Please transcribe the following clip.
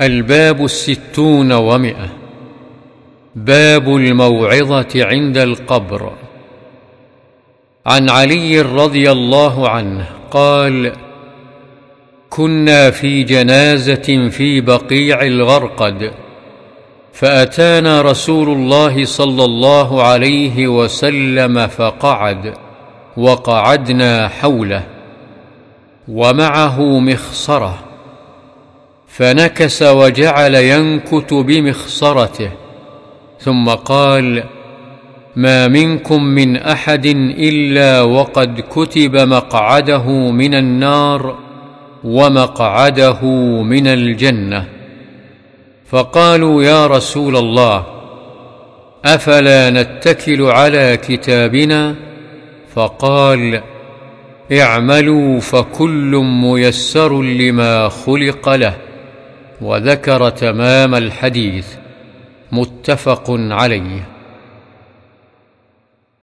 الباب الستون ومئة. باب الموعظة عند القبر. عن علي رضي الله عنه قال كنا في جنازة في بقيع الغرقد فأتانا رسول الله صلى الله عليه وسلم فقعد وقعدنا حوله ومعه مخصرة. فنكس وجعل ينكت بمخصرته ثم قال ما منكم من أحد إلا وقد كتب مقعده من النار ومقعده من الجنة. فقالوا يا رسول الله أفلا نتكل على كتابنا؟ فقال اعملوا فكل ميسر لما خلق له. وذكر تمام الحديث. متفق عليه.